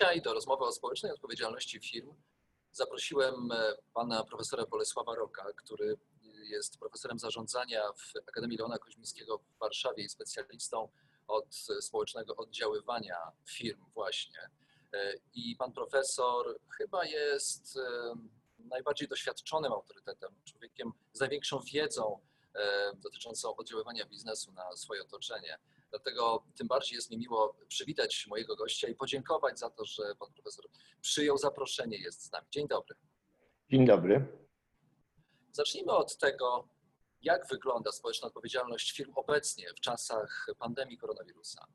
Dzisiaj do rozmowy o społecznej odpowiedzialności firm zaprosiłem e, pana profesora Bolesława Roka, który jest profesorem zarządzania w Akademii Leona Koźmińskiego w Warszawie i specjalistą od społecznego oddziaływania firm właśnie. E, I pan profesor chyba jest e, najbardziej doświadczonym autorytetem, człowiekiem z największą wiedzą dotyczącą oddziaływania biznesu na swoje otoczenie. Dlatego tym bardziej jest mi miło przywitać mojego gościa i podziękować za to, że pan profesor przyjął zaproszenie, jest z nami. Dzień dobry. Dzień dobry. Zacznijmy od tego, jak wygląda społeczna odpowiedzialność firm obecnie w czasach pandemii koronawirusa.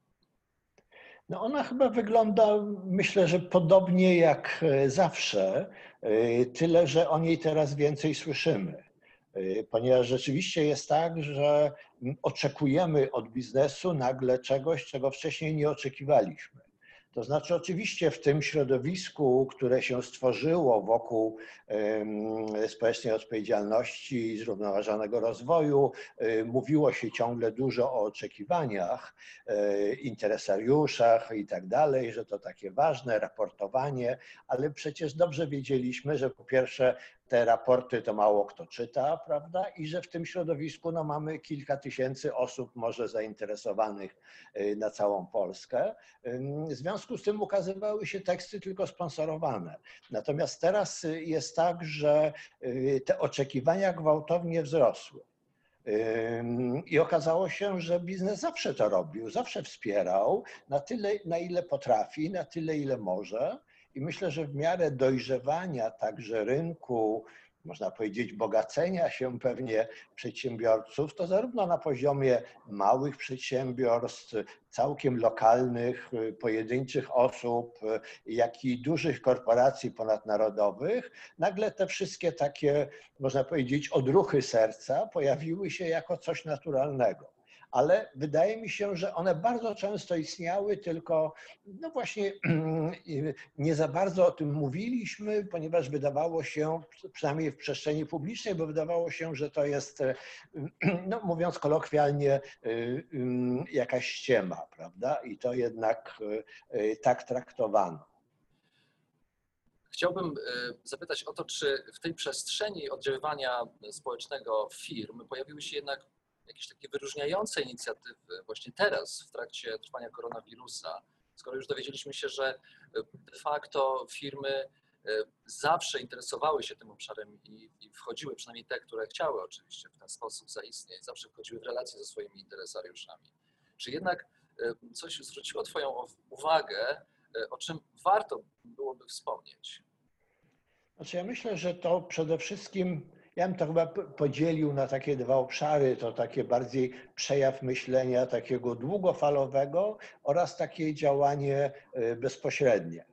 No ona chyba wygląda, myślę, że podobnie jak zawsze, tyle że o niej teraz więcej słyszymy. Y, ponieważ rzeczywiście jest tak, że oczekujemy od biznesu nagle czegoś, czego wcześniej nie oczekiwaliśmy. To znaczy, oczywiście, w tym środowisku, które się stworzyło wokół społecznej odpowiedzialności i zrównoważonego rozwoju, y, mówiło się ciągle dużo o oczekiwaniach, y, interesariuszach i tak dalej, że to takie ważne, raportowanie, ale przecież dobrze wiedzieliśmy, że po pierwsze te raporty to mało kto czyta, prawda? I że w tym środowisku no, mamy kilka tysięcy osób może zainteresowanych y, na całą Polskę. W związku z tym ukazywały się teksty tylko sponsorowane. Natomiast teraz y, jest tak, że y, te oczekiwania gwałtownie wzrosły. I okazało się, że biznes zawsze to robił, zawsze wspierał na tyle, na ile potrafi, na tyle, ile może. I myślę, że w miarę dojrzewania także rynku, można powiedzieć, bogacenia się pewnie przedsiębiorców, to zarówno na poziomie małych przedsiębiorstw, całkiem lokalnych, pojedynczych osób, jak i dużych korporacji ponadnarodowych, nagle te wszystkie takie, można powiedzieć, odruchy serca pojawiły się jako coś naturalnego ale wydaje mi się, że one bardzo często istniały, tylko no właśnie nie za bardzo o tym mówiliśmy, ponieważ wydawało się, przynajmniej w przestrzeni publicznej, bo wydawało się, że to jest, no mówiąc kolokwialnie, jakaś ściema, prawda? I to jednak tak traktowano. Chciałbym zapytać o to, czy w tej przestrzeni oddziaływania społecznego firm pojawiły się jednak jakieś takie wyróżniające inicjatywy właśnie teraz w trakcie trwania koronawirusa, skoro już dowiedzieliśmy się, że e, de facto firmy e, zawsze interesowały się tym obszarem i, i, wchodziły, przynajmniej te, które chciały oczywiście w ten sposób zaistnieć, zawsze wchodziły w relacje ze swoimi interesariuszami. Czy jednak e, coś zwróciło Twoją uwagę, o czym warto byłoby wspomnieć? Znaczy ja myślę, że to przede wszystkim ja bym to chyba podzielił na takie dwa obszary, to takie bardziej przejaw myślenia takiego długofalowego oraz takie działanie y, bezpośrednie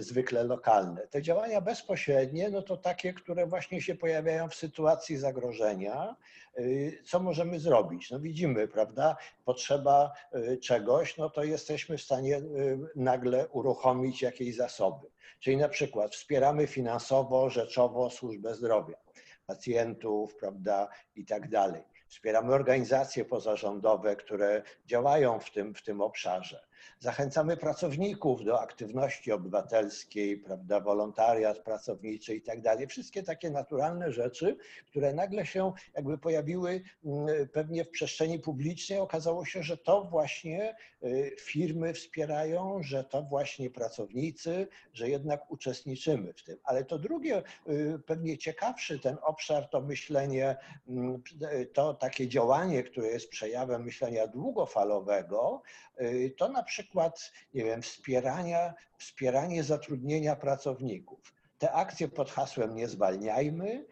zwykle lokalne. Te działania bezpośrednie, no to takie, które właśnie się pojawiają w sytuacji zagrożenia. Y, co możemy zrobić? No widzimy, prawda, potrzeba y, czegoś, no to jesteśmy w stanie nagle uruchomić jakieś zasoby. Czyli na przykład wspieramy finansowo, rzeczowo służbę zdrowia, pacjentów, prawda, i tak dalej. Wspieramy organizacje pozarządowe, które działają w tym, w tym obszarze. Zachęcamy pracowników do aktywności obywatelskiej, prawda, wolontariat pracowniczy i tak dalej. Wszystkie takie naturalne rzeczy, które nagle się jakby pojawiły mm, pewnie w przestrzeni publicznej. Okazało się, że to właśnie y, firmy wspierają, że to właśnie pracownicy, że jednak uczestniczymy w tym. Ale to drugie, y, pewnie ciekawszy ten obszar, to myślenie, mm, to takie działanie, które jest przejawem myślenia długofalowego, y, to na przykład, nie wiem, wspierania, wspieranie zatrudnienia pracowników. Te akcje pod hasłem nie zwalniajmy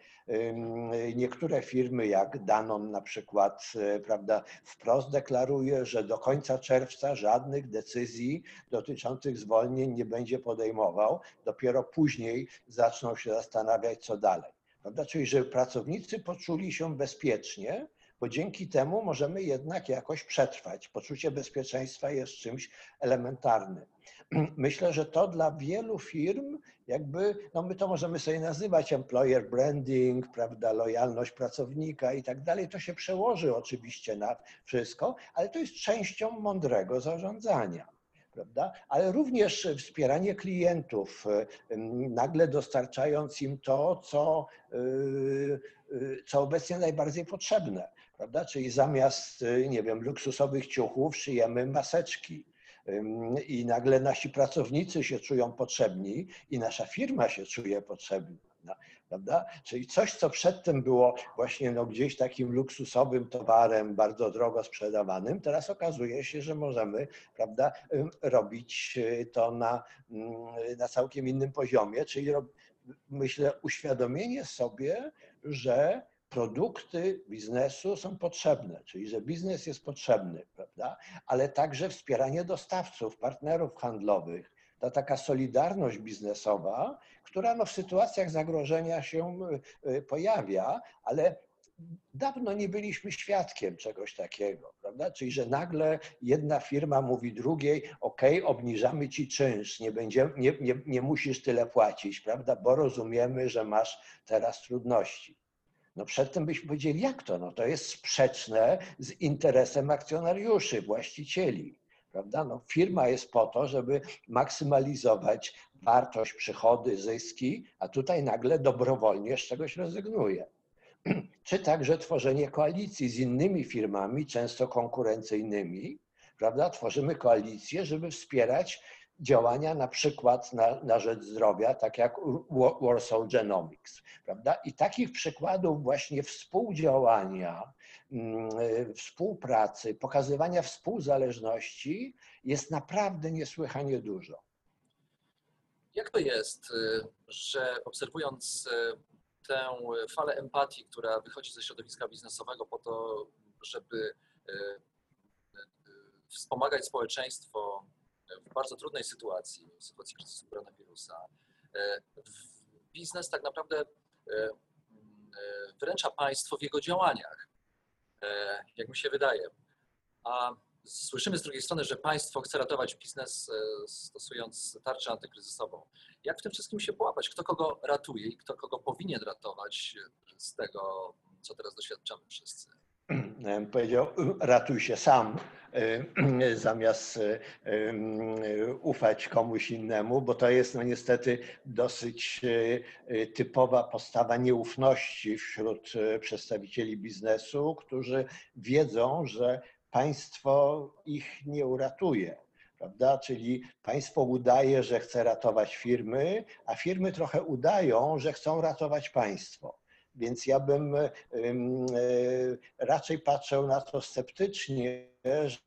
Niektóre firmy, jak Danon na przykład, e, prawda, wprost deklaruje, że do końca czerwca żadnych decyzji dotyczących zwolnień nie będzie podejmował. Dopiero później zaczną się zastanawiać, co dalej. Prawda? Czyli, żeby pracownicy poczuli się bezpiecznie, bo dzięki temu możemy jednak jakoś przetrwać. Poczucie bezpieczeństwa jest czymś elementarnym. Myślę, że to dla wielu firm, jakby, no my to możemy sobie nazywać employer branding, prawda, lojalność pracownika i tak dalej. To się przełoży oczywiście na wszystko, ale to jest częścią mądrego zarządzania prawda? ale również wspieranie klientów, nagle dostarczając im to, co, y, y, co obecnie najbardziej potrzebne. Prawda? Czyli zamiast, y, nie wiem, luksusowych ciuchów szyjemy maseczki. I nagle nasi pracownicy się czują potrzebni i nasza firma się czuje potrzebna prawda? Czyli coś, co przedtem było właśnie no, gdzieś takim luksusowym towarem, bardzo drogo sprzedawanym, teraz okazuje się, że możemy, prawda, robić y, to na, na całkiem innym poziomie, czyli myślę uświadomienie sobie, że produkty biznesu są potrzebne, czyli że biznes jest potrzebny, prawda? ale także wspieranie dostawców, partnerów handlowych, ta taka solidarność biznesowa, która no w sytuacjach zagrożenia się y, y, pojawia, ale dawno nie byliśmy świadkiem czegoś takiego, prawda? Czyli, że nagle jedna firma mówi drugiej, ok, obniżamy ci czynsz, nie, będzie, nie, nie, nie musisz tyle płacić, prawda? Bo rozumiemy, że masz teraz trudności. No przedtem byśmy powiedzieli, jak to? No to jest sprzeczne z interesem akcjonariuszy, właścicieli prawda? No, firma jest po to, żeby maksymalizować wartość, przychody, zyski, a tutaj nagle dobrowolnie z czegoś rezygnuje. Czy także tworzenie koalicji z innymi firmami, często konkurencyjnymi, prawda? Tworzymy koalicję, żeby wspierać działania na przykład na, na rzecz zdrowia, tak jak Warsaw Genomics, prawda? I takich przykładów właśnie współdziałania Mm, e, współpracy, pokazywania współzależności jest naprawdę niesłychanie dużo. Jak to jest, e, że obserwując e, tę falę empatii, która wychodzi ze środowiska biznesowego po to, żeby wspomagać społeczeństwo w bardzo trudnej sytuacji, w sytuacji kryzysu koronawirusa, biznes tak naprawdę wręcza państwo w jego działaniach. E, jak mi się wydaje. A słyszymy z drugiej strony, że państwo chce ratować biznes e, stosując tarczę antykryzysową. Jak w tym wszystkim się połapać? Kto kogo ratuje i kto kogo powinien ratować z tego, co teraz doświadczamy wszyscy? Powiedział, ratuj się sam, e, zamiast ufać komuś innemu, bo to jest no niestety dosyć typowa postawa nieufności wśród przedstawicieli biznesu, którzy wiedzą, że państwo ich nie uratuje. Prawda? Czyli państwo udaje, że chce ratować firmy, a firmy trochę udają, że chcą ratować państwo. Więc ja bym e, raczej patrzył na to sceptycznie, że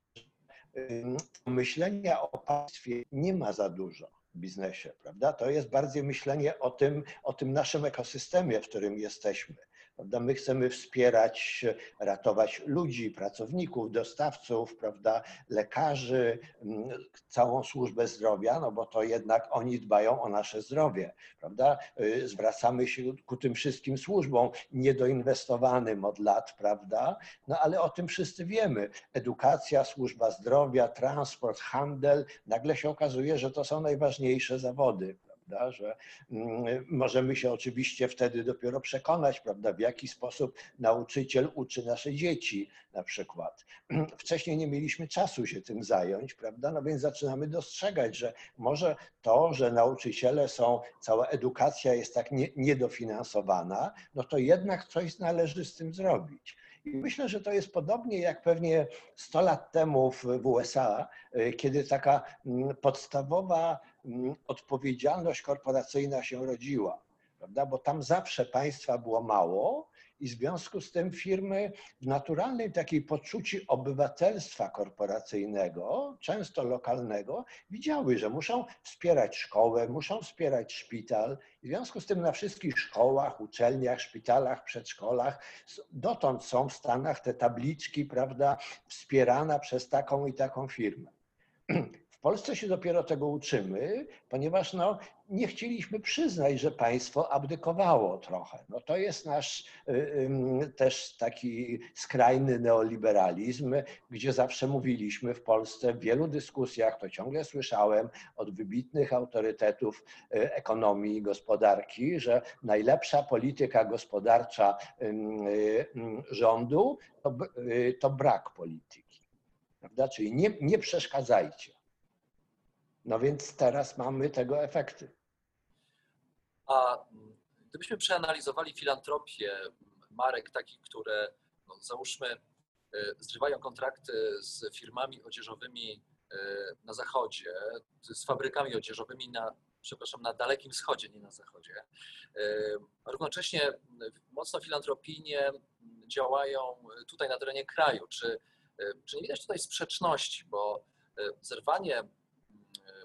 myślenia o państwie nie ma za dużo w biznesie, prawda? To jest bardziej myślenie o tym, o tym naszym ekosystemie, w którym jesteśmy. Prawda? My chcemy wspierać, ratować ludzi, pracowników, dostawców, prawda? lekarzy, mm, całą służbę zdrowia, no bo to jednak oni dbają o nasze zdrowie. Prawda? Y, zwracamy się ku tym wszystkim służbom niedoinwestowanym od lat, prawda? No ale o tym wszyscy wiemy. Edukacja, służba zdrowia, transport, handel, nagle się okazuje, że to są najważniejsze zawody prawda, że mm, możemy się oczywiście wtedy dopiero przekonać, prawda, w jaki sposób nauczyciel uczy nasze dzieci na przykład. Wcześniej nie mieliśmy czasu się tym zająć, prawda, no więc zaczynamy dostrzegać, że może to, że nauczyciele są, cała edukacja jest tak nie, niedofinansowana, no to jednak coś należy z tym zrobić. I myślę, że to jest podobnie jak pewnie 100 lat temu w USA, y, kiedy taka mm, podstawowa odpowiedzialność korporacyjna się rodziła, prawda? Bo tam zawsze państwa było mało I w związku z tym firmy w naturalnej takiej poczuciu obywatelstwa korporacyjnego, często lokalnego, widziały, że muszą wspierać szkołę, muszą wspierać szpital. W związku z tym na wszystkich szkołach, uczelniach, szpitalach, przedszkolach dotąd są w Stanach te tabliczki, prawda, wspierana przez taką i taką firmę. Polsce się dopiero tego uczymy, ponieważ no, nie chcieliśmy przyznać, że państwo abdykowało trochę. No, to jest nasz y, też taki skrajny neoliberalizm, gdzie zawsze mówiliśmy w Polsce w wielu dyskusjach, to ciągle słyszałem od wybitnych autorytetów y, ekonomii i gospodarki, że najlepsza polityka gospodarcza rządu to, y, to brak polityki. Prawda? Czyli nie, nie przeszkadzajcie. No więc teraz mamy tego efekty. A gdybyśmy przeanalizowali filantropię marek takich, które no, załóżmy e, zrywają kontrakty z firmami odzieżowymi e, na zachodzie, z fabrykami odzieżowymi na, przepraszam, na Dalekim Wschodzie, nie na zachodzie. E, równocześnie mocno filantropijnie działają tutaj na terenie kraju. Czy, czy nie widać tutaj sprzeczności, bo zerwanie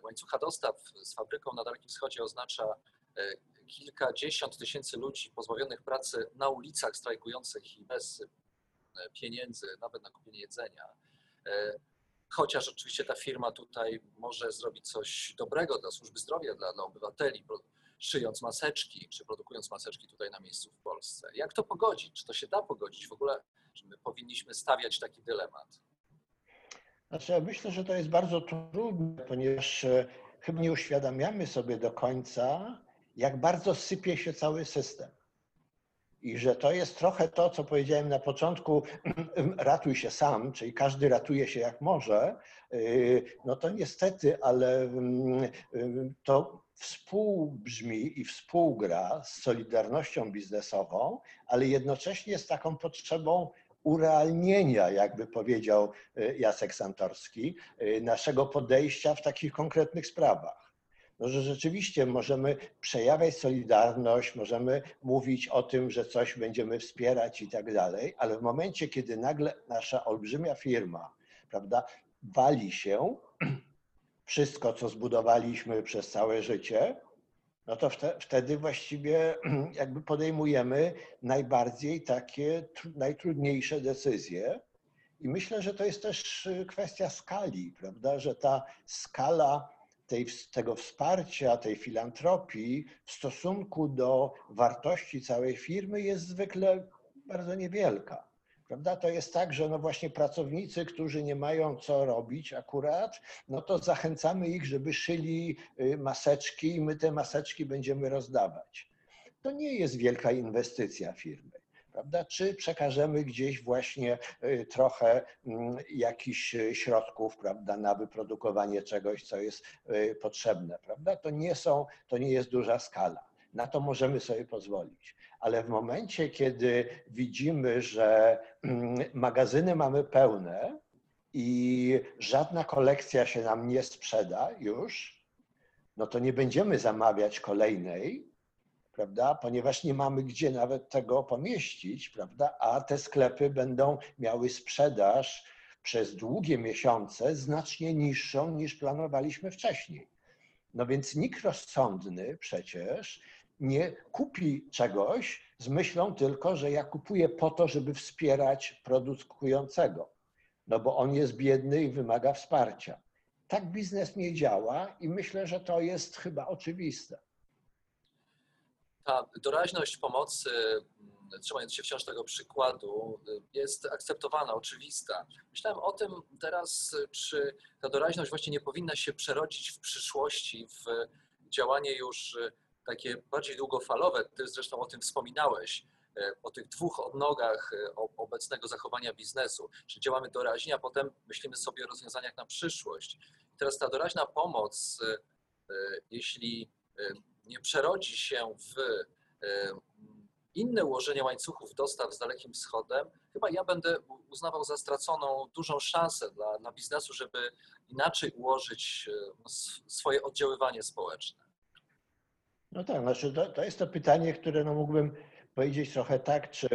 łańcucha dostaw z fabryką na Dalekim Wschodzie oznacza e, kilkadziesiąt tysięcy ludzi pozbawionych pracy na ulicach, strajkujących i bez e, pieniędzy, nawet na kupienie jedzenia. E, chociaż oczywiście ta firma tutaj może zrobić coś dobrego dla służby zdrowia, dla, dla obywateli, szyjąc maseczki, czy produkując maseczki tutaj na miejscu w Polsce. Jak to pogodzić? Czy to się da pogodzić? W ogóle my powinniśmy stawiać taki dylemat? Znaczy, ja myślę, że to jest bardzo trudne, ponieważ e, chyba nie uświadamiamy sobie do końca, jak bardzo sypie się cały system. I że to jest trochę to, co powiedziałem na początku, ratuj się sam, czyli każdy ratuje się jak może. E, no to niestety, ale mm, e, to współbrzmi i współgra z solidarnością biznesową, ale jednocześnie z taką potrzebą urealnienia, jakby powiedział e, Jacek Santorski, e, naszego podejścia w takich konkretnych sprawach. No, że rzeczywiście możemy przejawiać solidarność, możemy mówić o tym, że coś będziemy wspierać i tak dalej, ale w momencie, kiedy nagle nasza olbrzymia firma, prawda, wali się, wszystko, co zbudowaliśmy przez całe życie, no to wtedy właściwie jakby podejmujemy najbardziej takie najtrudniejsze decyzje. I myślę, że to jest też y, kwestia skali, prawda, że ta skala tej, tego wsparcia, tej filantropii w stosunku do wartości całej firmy jest zwykle bardzo niewielka. Prawda? To jest tak, że no właśnie pracownicy, którzy nie mają co robić akurat, no to zachęcamy ich, żeby szyli y, maseczki i my te maseczki będziemy rozdawać. To nie jest wielka inwestycja firmy. Prawda? Czy przekażemy gdzieś właśnie y, trochę mm, jakichś środków prawda, na wyprodukowanie czegoś, co jest y, potrzebne. Prawda? To, nie są, to nie jest duża skala. Na to możemy sobie pozwolić ale w momencie, kiedy widzimy, że mm, magazyny mamy pełne i żadna kolekcja się nam nie sprzeda już, no to nie będziemy zamawiać kolejnej, prawda? Ponieważ nie mamy gdzie nawet tego pomieścić, prawda? A te sklepy będą miały sprzedaż przez długie miesiące znacznie niższą niż planowaliśmy wcześniej. No więc nikt rozsądny przecież nie kupi czegoś z myślą tylko, że ja kupuję po to, żeby wspierać produkującego, no bo on jest biedny i wymaga wsparcia. Tak biznes nie działa i myślę, że to jest chyba oczywiste. Ta doraźność pomocy, trzymając się wciąż tego przykładu, jest akceptowana, oczywista. Myślałem o tym teraz, czy ta doraźność właśnie nie powinna się przerodzić w przyszłości w działanie już takie bardziej długofalowe, ty zresztą o tym wspominałeś, e, o tych dwóch odnogach e, obecnego zachowania biznesu, czy działamy doraźnie, a potem myślimy sobie o rozwiązaniach na przyszłość. Teraz ta doraźna pomoc, e, jeśli nie przerodzi się w inne ułożenie łańcuchów dostaw z Dalekim Wschodem, chyba ja będę uznawał za straconą dużą szansę dla, dla biznesu, żeby inaczej ułożyć swoje oddziaływanie społeczne. No tak, znaczy to, to jest to pytanie, które no mógłbym powiedzieć trochę tak, czy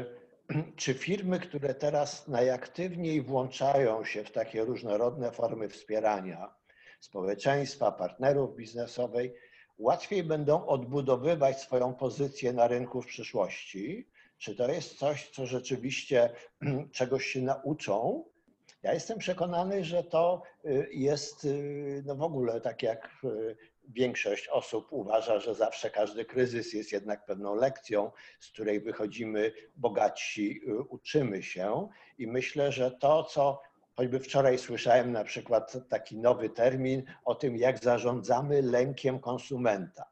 czy firmy, które teraz najaktywniej włączają się w takie różnorodne formy wspierania społeczeństwa, partnerów biznesowej, łatwiej będą odbudowywać swoją pozycję na rynku w przyszłości? Czy to jest coś, co rzeczywiście czegoś się nauczą? Ja jestem przekonany, że to y, jest y, no w ogóle tak jak y, większość osób uważa, że zawsze każdy kryzys jest jednak pewną lekcją, z której wychodzimy bogatsi, uczymy się. I myślę, że to, co choćby wczoraj słyszałem na przykład taki nowy termin o tym, jak zarządzamy lękiem konsumenta.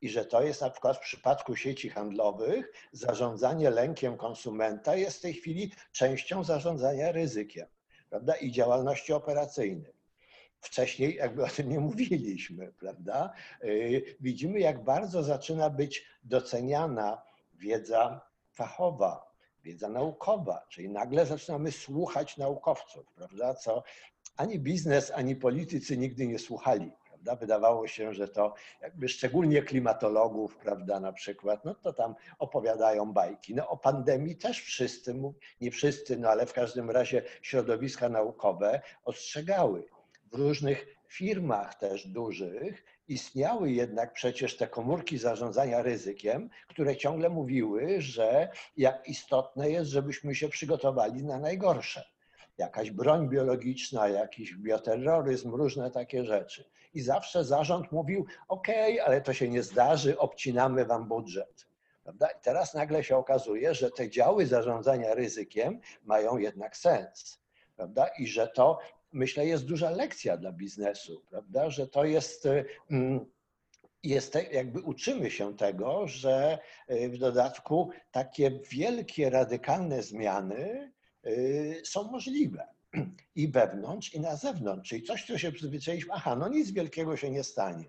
I że to jest na przykład w przypadku sieci handlowych, zarządzanie lękiem konsumenta jest w tej chwili częścią zarządzania ryzykiem prawda? i działalności operacyjnej. Wcześniej jakby o tym nie mówiliśmy, prawda? Y, widzimy, jak bardzo zaczyna być doceniana wiedza fachowa, wiedza naukowa, czyli nagle zaczynamy słuchać naukowców, prawda? Co ani biznes, ani politycy nigdy nie słuchali. Prawda? Wydawało się, że to jakby szczególnie klimatologów, prawda, na przykład, no to tam opowiadają bajki. No o pandemii też wszyscy, nie wszyscy, no ale w każdym razie środowiska naukowe ostrzegały. W różnych firmach też dużych istniały jednak przecież te komórki zarządzania ryzykiem, które ciągle mówiły, że jak istotne jest, żebyśmy się przygotowali na najgorsze. Jakaś broń biologiczna, jakiś bioterroryzm, różne takie rzeczy. I zawsze zarząd mówił: OK, ale to się nie zdarzy, obcinamy wam budżet. Prawda? I teraz nagle się okazuje, że te działy zarządzania ryzykiem mają jednak sens. Prawda? I że to myślę, jest duża lekcja dla biznesu, prawda? Że to jest, mm, jest jakby uczymy się tego, że y, w dodatku takie wielkie, radykalne zmiany y, są możliwe i wewnątrz, i na zewnątrz. Czyli coś, co się przyzwyczailiśmy, aha, no nic wielkiego się nie stanie.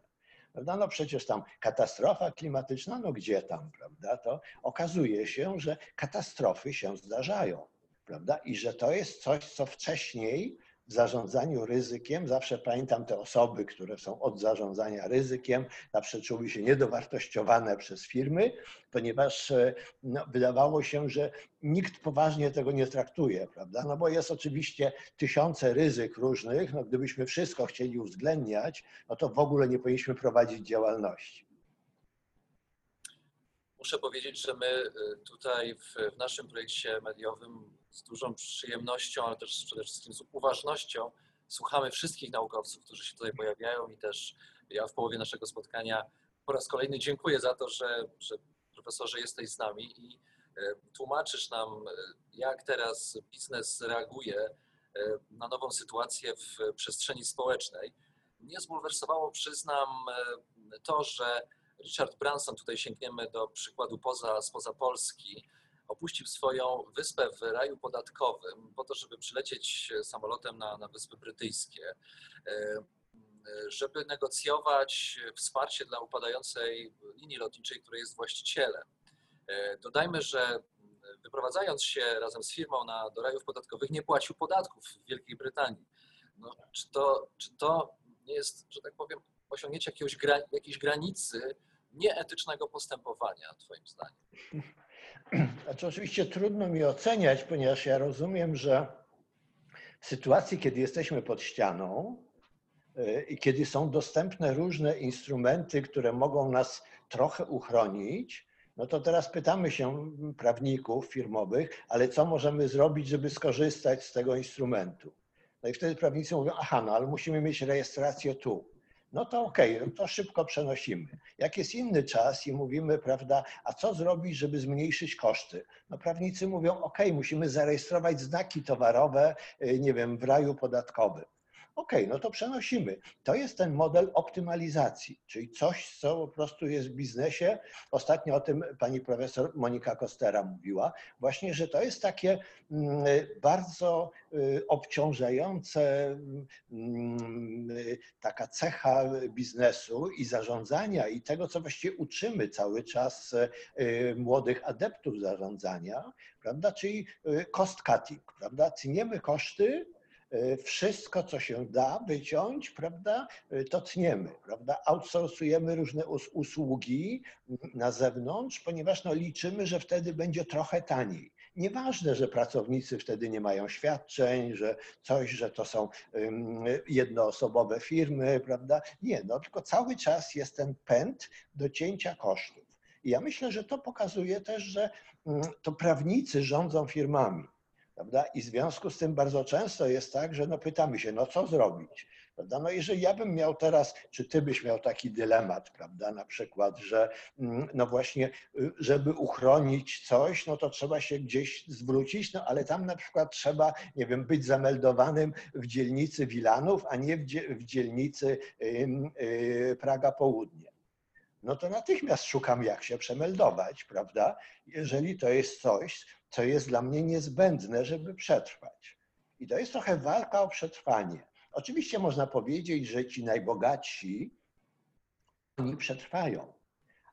Prawda? No przecież tam katastrofa klimatyczna, no gdzie tam, prawda? To okazuje się, że katastrofy się zdarzają, prawda? I że to jest coś, co wcześniej w zarządzaniu ryzykiem, zawsze pamiętam te osoby, które są od zarządzania ryzykiem, zawsze czuły się niedowartościowane przez firmy, ponieważ e, no, wydawało się, że nikt poważnie tego nie traktuje, prawda? No bo jest oczywiście tysiące ryzyk różnych, no gdybyśmy wszystko chcieli uwzględniać, no to w ogóle nie powinniśmy prowadzić działalności. Muszę powiedzieć, że my e, tutaj w, w naszym projekcie mediowym z dużą przyjemnością, ale też przede wszystkim z uważnością słuchamy wszystkich naukowców, którzy się tutaj pojawiają i też ja w połowie naszego spotkania po raz kolejny dziękuję za to, że, że profesorze jesteś z nami i e, tłumaczysz nam, e, jak teraz biznes reaguje na nową sytuację w przestrzeni społecznej. Mnie zbulwersowało, przyznam, to, że Richard Branson, tutaj sięgniemy do przykładu poza, spoza Polski, opuścił swoją wyspę w raju podatkowym po to, żeby przylecieć samolotem na, na Wyspy Brytyjskie, e, żeby negocjować wsparcie dla upadającej linii lotniczej, której jest właścicielem. E, dodajmy, że wyprowadzając się razem z firmą na, do rajów podatkowych, nie płacił podatków w Wielkiej Brytanii. No, czy, to, czy to nie jest, że tak powiem, osiągnięcie jakiegoś gra, jakiejś granicy nieetycznego postępowania, Twoim zdaniem? Znaczy, oczywiście trudno mi oceniać, ponieważ ja rozumiem, że w sytuacji, kiedy jesteśmy pod ścianą y, i kiedy są dostępne różne instrumenty, które mogą nas trochę uchronić, no to teraz pytamy się prawników firmowych, ale co możemy zrobić, żeby skorzystać z tego instrumentu? No i wtedy prawnicy mówią, aha, no ale musimy mieć rejestrację tu no to okej, okay, to szybko przenosimy. Jak jest inny czas i mówimy, prawda, a co zrobić, żeby zmniejszyć koszty? No prawnicy mówią, ok, musimy zarejestrować znaki towarowe, y, nie wiem, w raju podatkowym. OK, no to przenosimy. To jest ten model optymalizacji, czyli coś, co po prostu jest w biznesie. Ostatnio o tym pani profesor Monika Kostera mówiła, właśnie, że to jest takie mm, bardzo y, obciążające mm, taka cecha biznesu i zarządzania i tego, co właściwie uczymy cały czas y, młodych adeptów zarządzania, prawda, czyli y, cost cutting, prawda, tniemy koszty, wszystko, co się da wyciąć, prawda, e, to tniemy, prawda, outsourcujemy różne usługi na zewnątrz, ponieważ no, liczymy, że wtedy będzie trochę taniej. Nieważne, że pracownicy wtedy nie mają świadczeń, że coś, że to są jednoosobowe firmy, prawda? Nie, no tylko cały czas jest ten pęd do cięcia kosztów. I ja myślę, że to pokazuje też, że mm, to prawnicy rządzą firmami. Prawda? I w związku z tym bardzo często jest tak, że no pytamy się, no co zrobić? Prawda? No jeżeli ja bym miał teraz, czy ty byś miał taki dylemat, prawda, na przykład, że mm, no właśnie, y, żeby uchronić coś, no to trzeba się gdzieś zwrócić, no ale tam na przykład trzeba, nie wiem, być zameldowanym w dzielnicy Wilanów, a nie w dzielnicy y, Praga Południe no to natychmiast szukam, jak się przemeldować, prawda? Jeżeli to jest coś, co jest dla mnie niezbędne, żeby przetrwać. I to jest trochę walka o przetrwanie. Oczywiście można powiedzieć, że ci najbogatsi, oni przetrwają,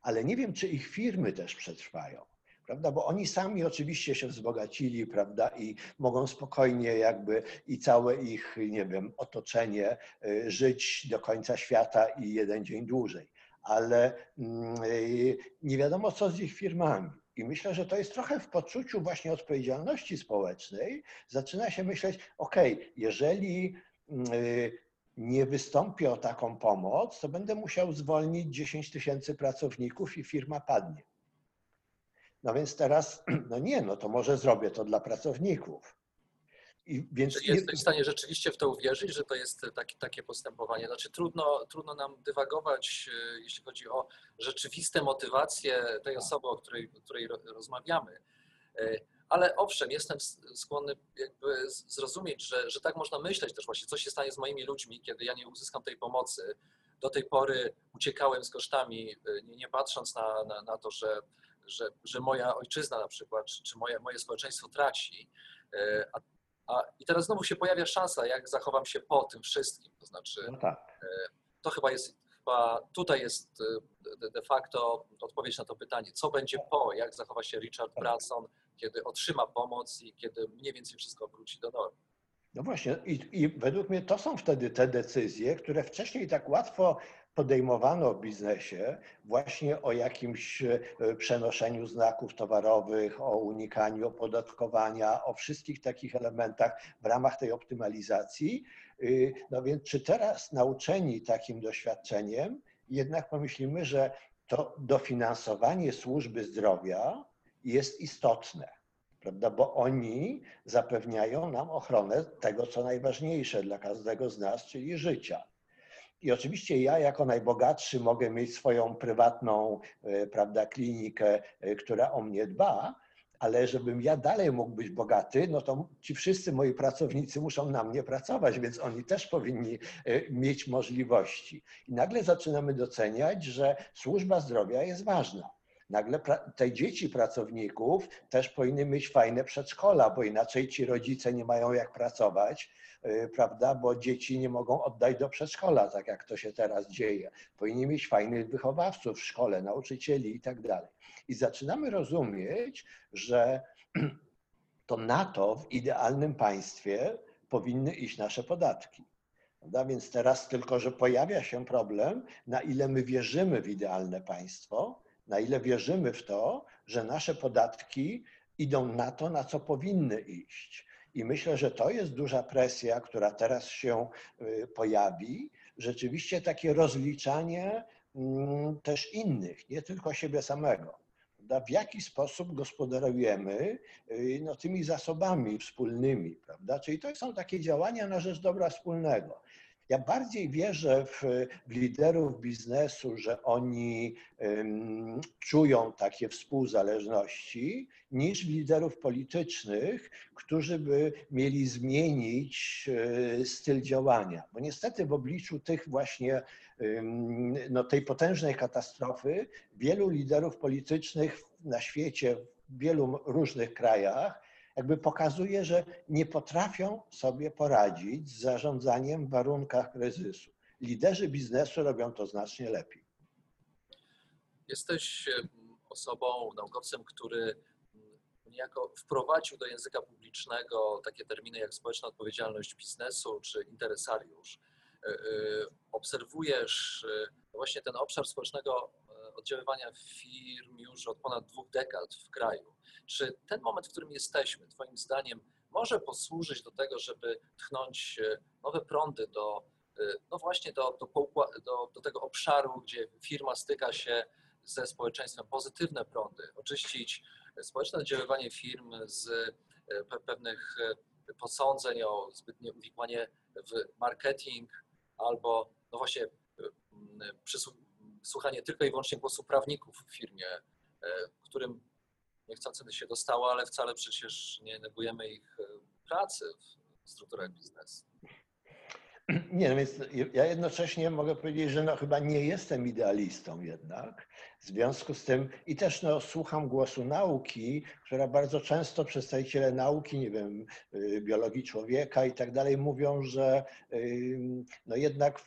ale nie wiem, czy ich firmy też przetrwają. Prawda? Bo oni sami oczywiście się wzbogacili, prawda, i mogą spokojnie jakby i całe ich, nie wiem, otoczenie y, żyć do końca świata i jeden dzień dłużej ale mm, y, nie wiadomo, co z ich firmami. I myślę, że to jest trochę w poczuciu właśnie odpowiedzialności społecznej. Zaczyna się myśleć, ok, jeżeli mm, y, nie wystąpię o taką pomoc, to będę musiał zwolnić 10 tysięcy pracowników i firma padnie. No więc teraz, no nie, no to może zrobię to dla pracowników. I więc Czy jesteś w stanie rzeczywiście w to uwierzyć, że to jest taki, takie postępowanie? Znaczy trudno, trudno nam dywagować, e, jeśli chodzi o rzeczywiste motywacje tej osoby, o której, o której rozmawiamy. E, ale owszem, jestem skłonny jakby zrozumieć, że, że tak można myśleć też właśnie, co się stanie z moimi ludźmi, kiedy ja nie uzyskam tej pomocy. Do tej pory uciekałem z kosztami, e, nie, nie patrząc na, na, na to, że, że, że moja ojczyzna na przykład, czy, czy moje, moje społeczeństwo traci. A a, I teraz znowu się pojawia szansa, jak zachowam się po tym wszystkim. To znaczy, no tak. E, to chyba jest, chyba tutaj jest e, de facto odpowiedź na to pytanie, co będzie po, jak zachowa się Richard tak. Branson, kiedy otrzyma pomoc i kiedy mniej więcej wszystko wróci do normy. No właśnie, i, i według mnie to są wtedy te decyzje, które wcześniej tak łatwo podejmowano w biznesie właśnie o jakimś e, przenoszeniu znaków towarowych, o unikaniu opodatkowania, o wszystkich takich elementach w ramach tej optymalizacji. Y, no więc czy teraz nauczeni takim doświadczeniem, jednak pomyślimy, że to dofinansowanie służby zdrowia jest istotne, prawda? bo oni zapewniają nam ochronę tego, co najważniejsze dla każdego z nas, czyli życia. I oczywiście ja jako najbogatszy mogę mieć swoją prywatną e, prawda, klinikę, e, która o mnie dba, ale żebym ja dalej mógł być bogaty, no to ci wszyscy moi pracownicy muszą na mnie pracować, więc oni też powinni e, mieć możliwości. I nagle zaczynamy doceniać, że służba zdrowia jest ważna. Nagle te dzieci pracowników też powinny mieć fajne przedszkola, bo inaczej ci rodzice nie mają jak pracować Y, prawda, bo dzieci nie mogą oddać do przedszkola, tak jak to się teraz dzieje. Powinni mieć fajnych wychowawców w szkole, nauczycieli i tak dalej. I zaczynamy rozumieć, że to na to w idealnym państwie powinny iść nasze podatki. Prawda? Więc teraz tylko, że pojawia się problem, na ile my wierzymy w idealne państwo, na ile wierzymy w to, że nasze podatki idą na to, na co powinny iść. I myślę, że to jest duża presja, która teraz się y, pojawi. Rzeczywiście takie rozliczanie mm, też innych, nie tylko siebie samego. W jaki sposób gospodarujemy y, no, tymi zasobami wspólnymi, prawda? Czyli to są takie działania na rzecz dobra wspólnego. Ja bardziej wierzę w, w liderów biznesu, że oni czują takie współzależności, niż w liderów politycznych, którzy by mieli zmienić e, styl działania. Bo niestety w obliczu tych właśnie no, tej potężnej katastrofy wielu liderów politycznych na świecie, w wielu różnych krajach jakby pokazuje, że nie potrafią sobie poradzić z zarządzaniem w warunkach kryzysu. Liderzy biznesu robią to znacznie lepiej. Jesteś osobą, naukowcem, który niejako wprowadził do języka publicznego takie terminy jak społeczna odpowiedzialność biznesu czy interesariusz. E, e, obserwujesz e, właśnie ten obszar społecznego oddziaływania firm już od ponad dwóch dekad w kraju. Czy ten moment, w którym jesteśmy, Twoim zdaniem, może posłużyć do tego, żeby tchnąć e, nowe prądy do, e, no właśnie do, do, do, do tego obszaru, gdzie firma styka się ze społeczeństwem, pozytywne prądy, oczyścić społeczne oddziaływanie firm z e, pe- pewnych posądzeń o zbytnie uwikłanie w marketing albo no właśnie słuchanie tylko i wyłącznie głosu prawników w firmie, e, którym niechcący się dostało, ale wcale przecież nie negujemy ich e, pracy w strukturach biznesu. Nie, no więc ja jednocześnie mogę powiedzieć, że no chyba nie jestem idealistą jednak. W związku z tym i też no, słucham głosu nauki, która bardzo często przedstawiciele nauki, nie wiem, y, biologii człowieka i tak dalej mówią, że no jednak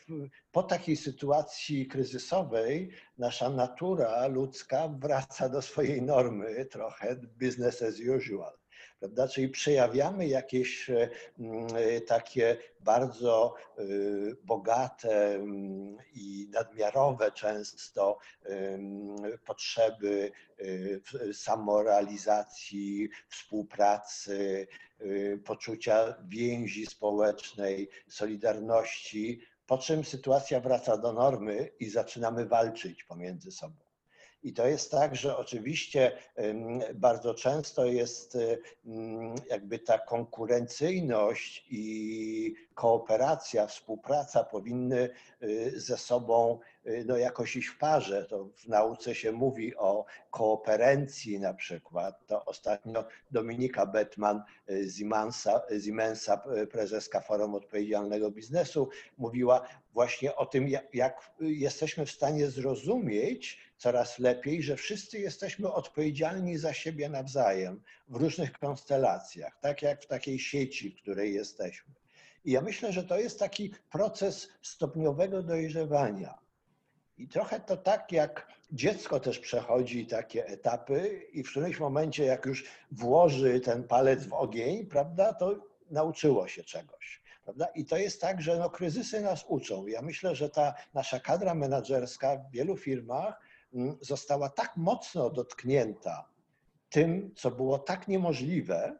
po takiej sytuacji kryzysowej nasza natura ludzka wraca do swojej normy, trochę business as usual. Prawda? Czyli przejawiamy jakieś e, e, takie bardzo e, bogate i nadmiarowe często potrzeby samorealizacji, współpracy, poczucia więzi społecznej, solidarności, po czym sytuacja wraca do normy i zaczynamy walczyć pomiędzy sobą. I to jest tak, że oczywiście bardzo często jest jakby ta konkurencyjność i kooperacja, współpraca powinny y, ze sobą y, no, jakoś iść w parze. To w nauce się mówi o kooperencji na przykład. To ostatnio Dominika Bettman y, Siemensa, Siemensa, prezeska Forum Odpowiedzialnego Biznesu, mówiła właśnie o tym, jak jesteśmy w stanie zrozumieć coraz lepiej, że wszyscy jesteśmy odpowiedzialni za siebie nawzajem w różnych konstelacjach, tak jak w takiej sieci, w której jesteśmy. I ja myślę, że to jest taki proces stopniowego dojrzewania. I trochę to tak, jak dziecko też przechodzi takie etapy, i w którymś momencie, jak już włoży ten palec w ogień, prawda, to nauczyło się czegoś. Prawda? I to jest tak, że no, kryzysy nas uczą. Ja myślę, że ta nasza kadra menedżerska w wielu firmach została tak mocno dotknięta tym, co było tak niemożliwe,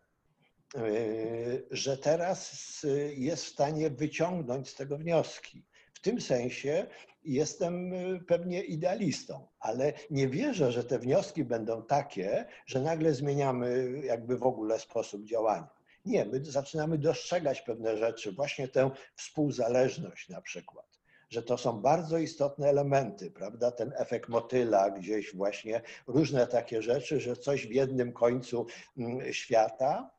yy, że teraz y, jest w stanie wyciągnąć z tego wnioski. W tym sensie jestem y, pewnie idealistą, ale nie wierzę, że te wnioski będą takie, że nagle zmieniamy jakby w ogóle sposób działania. Nie, my zaczynamy dostrzegać pewne rzeczy, właśnie tę współzależność na przykład że to są bardzo istotne elementy, prawda? Ten efekt motyla, gdzieś właśnie różne takie rzeczy, że coś w jednym końcu mm, świata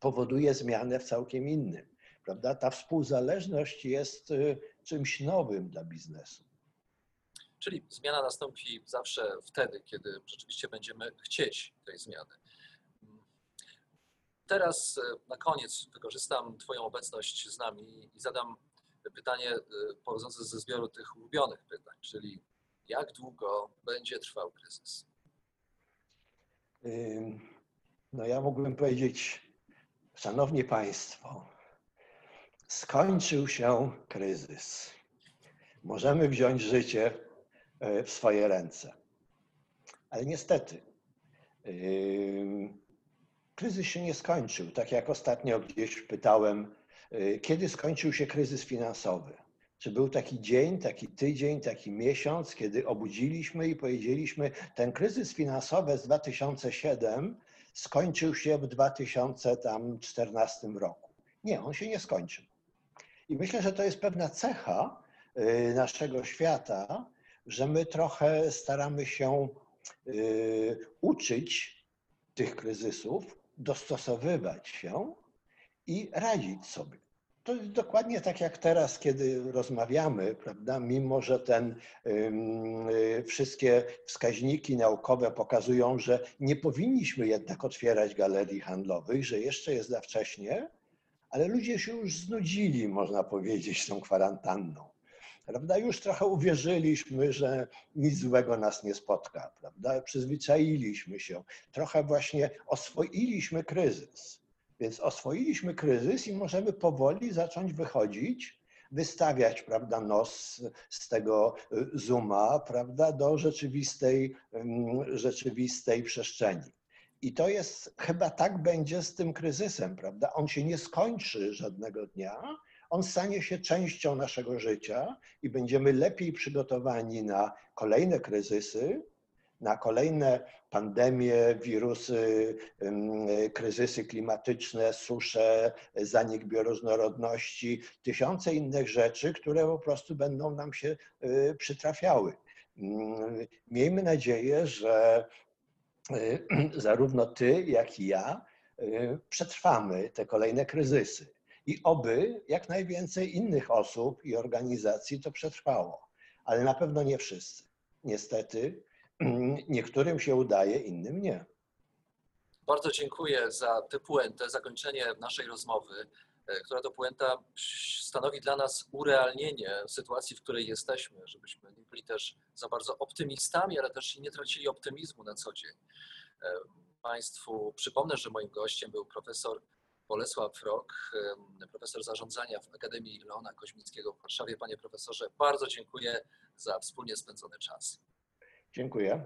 powoduje zmianę w całkiem innym, prawda? Ta współzależność jest y, czymś nowym dla biznesu. Czyli zmiana nastąpi zawsze wtedy, kiedy rzeczywiście będziemy chcieć tej zmiany. Teraz e, na koniec wykorzystam Twoją obecność z nami i zadam pytanie e, pochodzące ze zbioru tych ulubionych pytań, czyli jak długo będzie trwał kryzys? No ja mógłbym powiedzieć, szanowni państwo, skończył się kryzys. Możemy wziąć życie e, w swoje ręce. Ale niestety, kryzys się nie skończył. Tak jak ostatnio gdzieś pytałem, y, kiedy skończył się kryzys finansowy? Czy był taki dzień, taki tydzień, taki miesiąc, kiedy obudziliśmy i powiedzieliśmy, ten kryzys finansowy z 2007 skończył się w 2014 roku? Nie, on się nie skończył. I myślę, że to jest pewna cecha y, naszego świata, że my trochę staramy się y, uczyć tych kryzysów, dostosowywać się i radzić sobie. To jest dokładnie tak jak teraz, kiedy rozmawiamy, prawda? Mimo, że ten ym, y, wszystkie wskaźniki naukowe pokazują, że nie powinniśmy jednak otwierać galerii handlowych, że jeszcze jest za wcześnie, ale ludzie się już znudzili, można powiedzieć, tą kwarantanną. Prawda? Już trochę uwierzyliśmy, że nic złego nas nie spotka, prawda? Przyzwyczailiśmy się, trochę właśnie oswoiliśmy kryzys. Więc oswoiliśmy kryzys i możemy powoli zacząć wychodzić wystawiać prawda, nos z tego y, zooma prawda, do rzeczywistej, ym, rzeczywistej przestrzeni. I to jest, chyba tak będzie z tym kryzysem, prawda? On się nie skończy żadnego dnia, on stanie się częścią naszego życia i będziemy lepiej przygotowani na kolejne kryzysy, na kolejne pandemie, wirusy, kryzysy klimatyczne, susze, zanik bioróżnorodności, tysiące innych rzeczy, które po prostu będą nam się y, przytrafiały. Ym, Miejmy nadzieję, że y, zarówno ty, jak i ja y, przetrwamy te kolejne kryzysy. I oby jak najwięcej innych osób i organizacji to przetrwało, ale na pewno nie wszyscy. Niestety, niektórym się udaje, innym nie. Bardzo dziękuję za tę puentę, zakończenie naszej rozmowy, e, która to puenta stanowi dla nas urealnienie sytuacji, w której jesteśmy, żebyśmy nie byli też za bardzo optymistami, ale też nie tracili optymizmu na co dzień. E, Państwu przypomnę, że moim gościem był profesor Bolesław Rok, em, profesor zarządzania w Akademii Leona Koźmickiego w Warszawie. Panie profesorze, bardzo dziękuję za wspólnie spędzony czas. Dziękuję.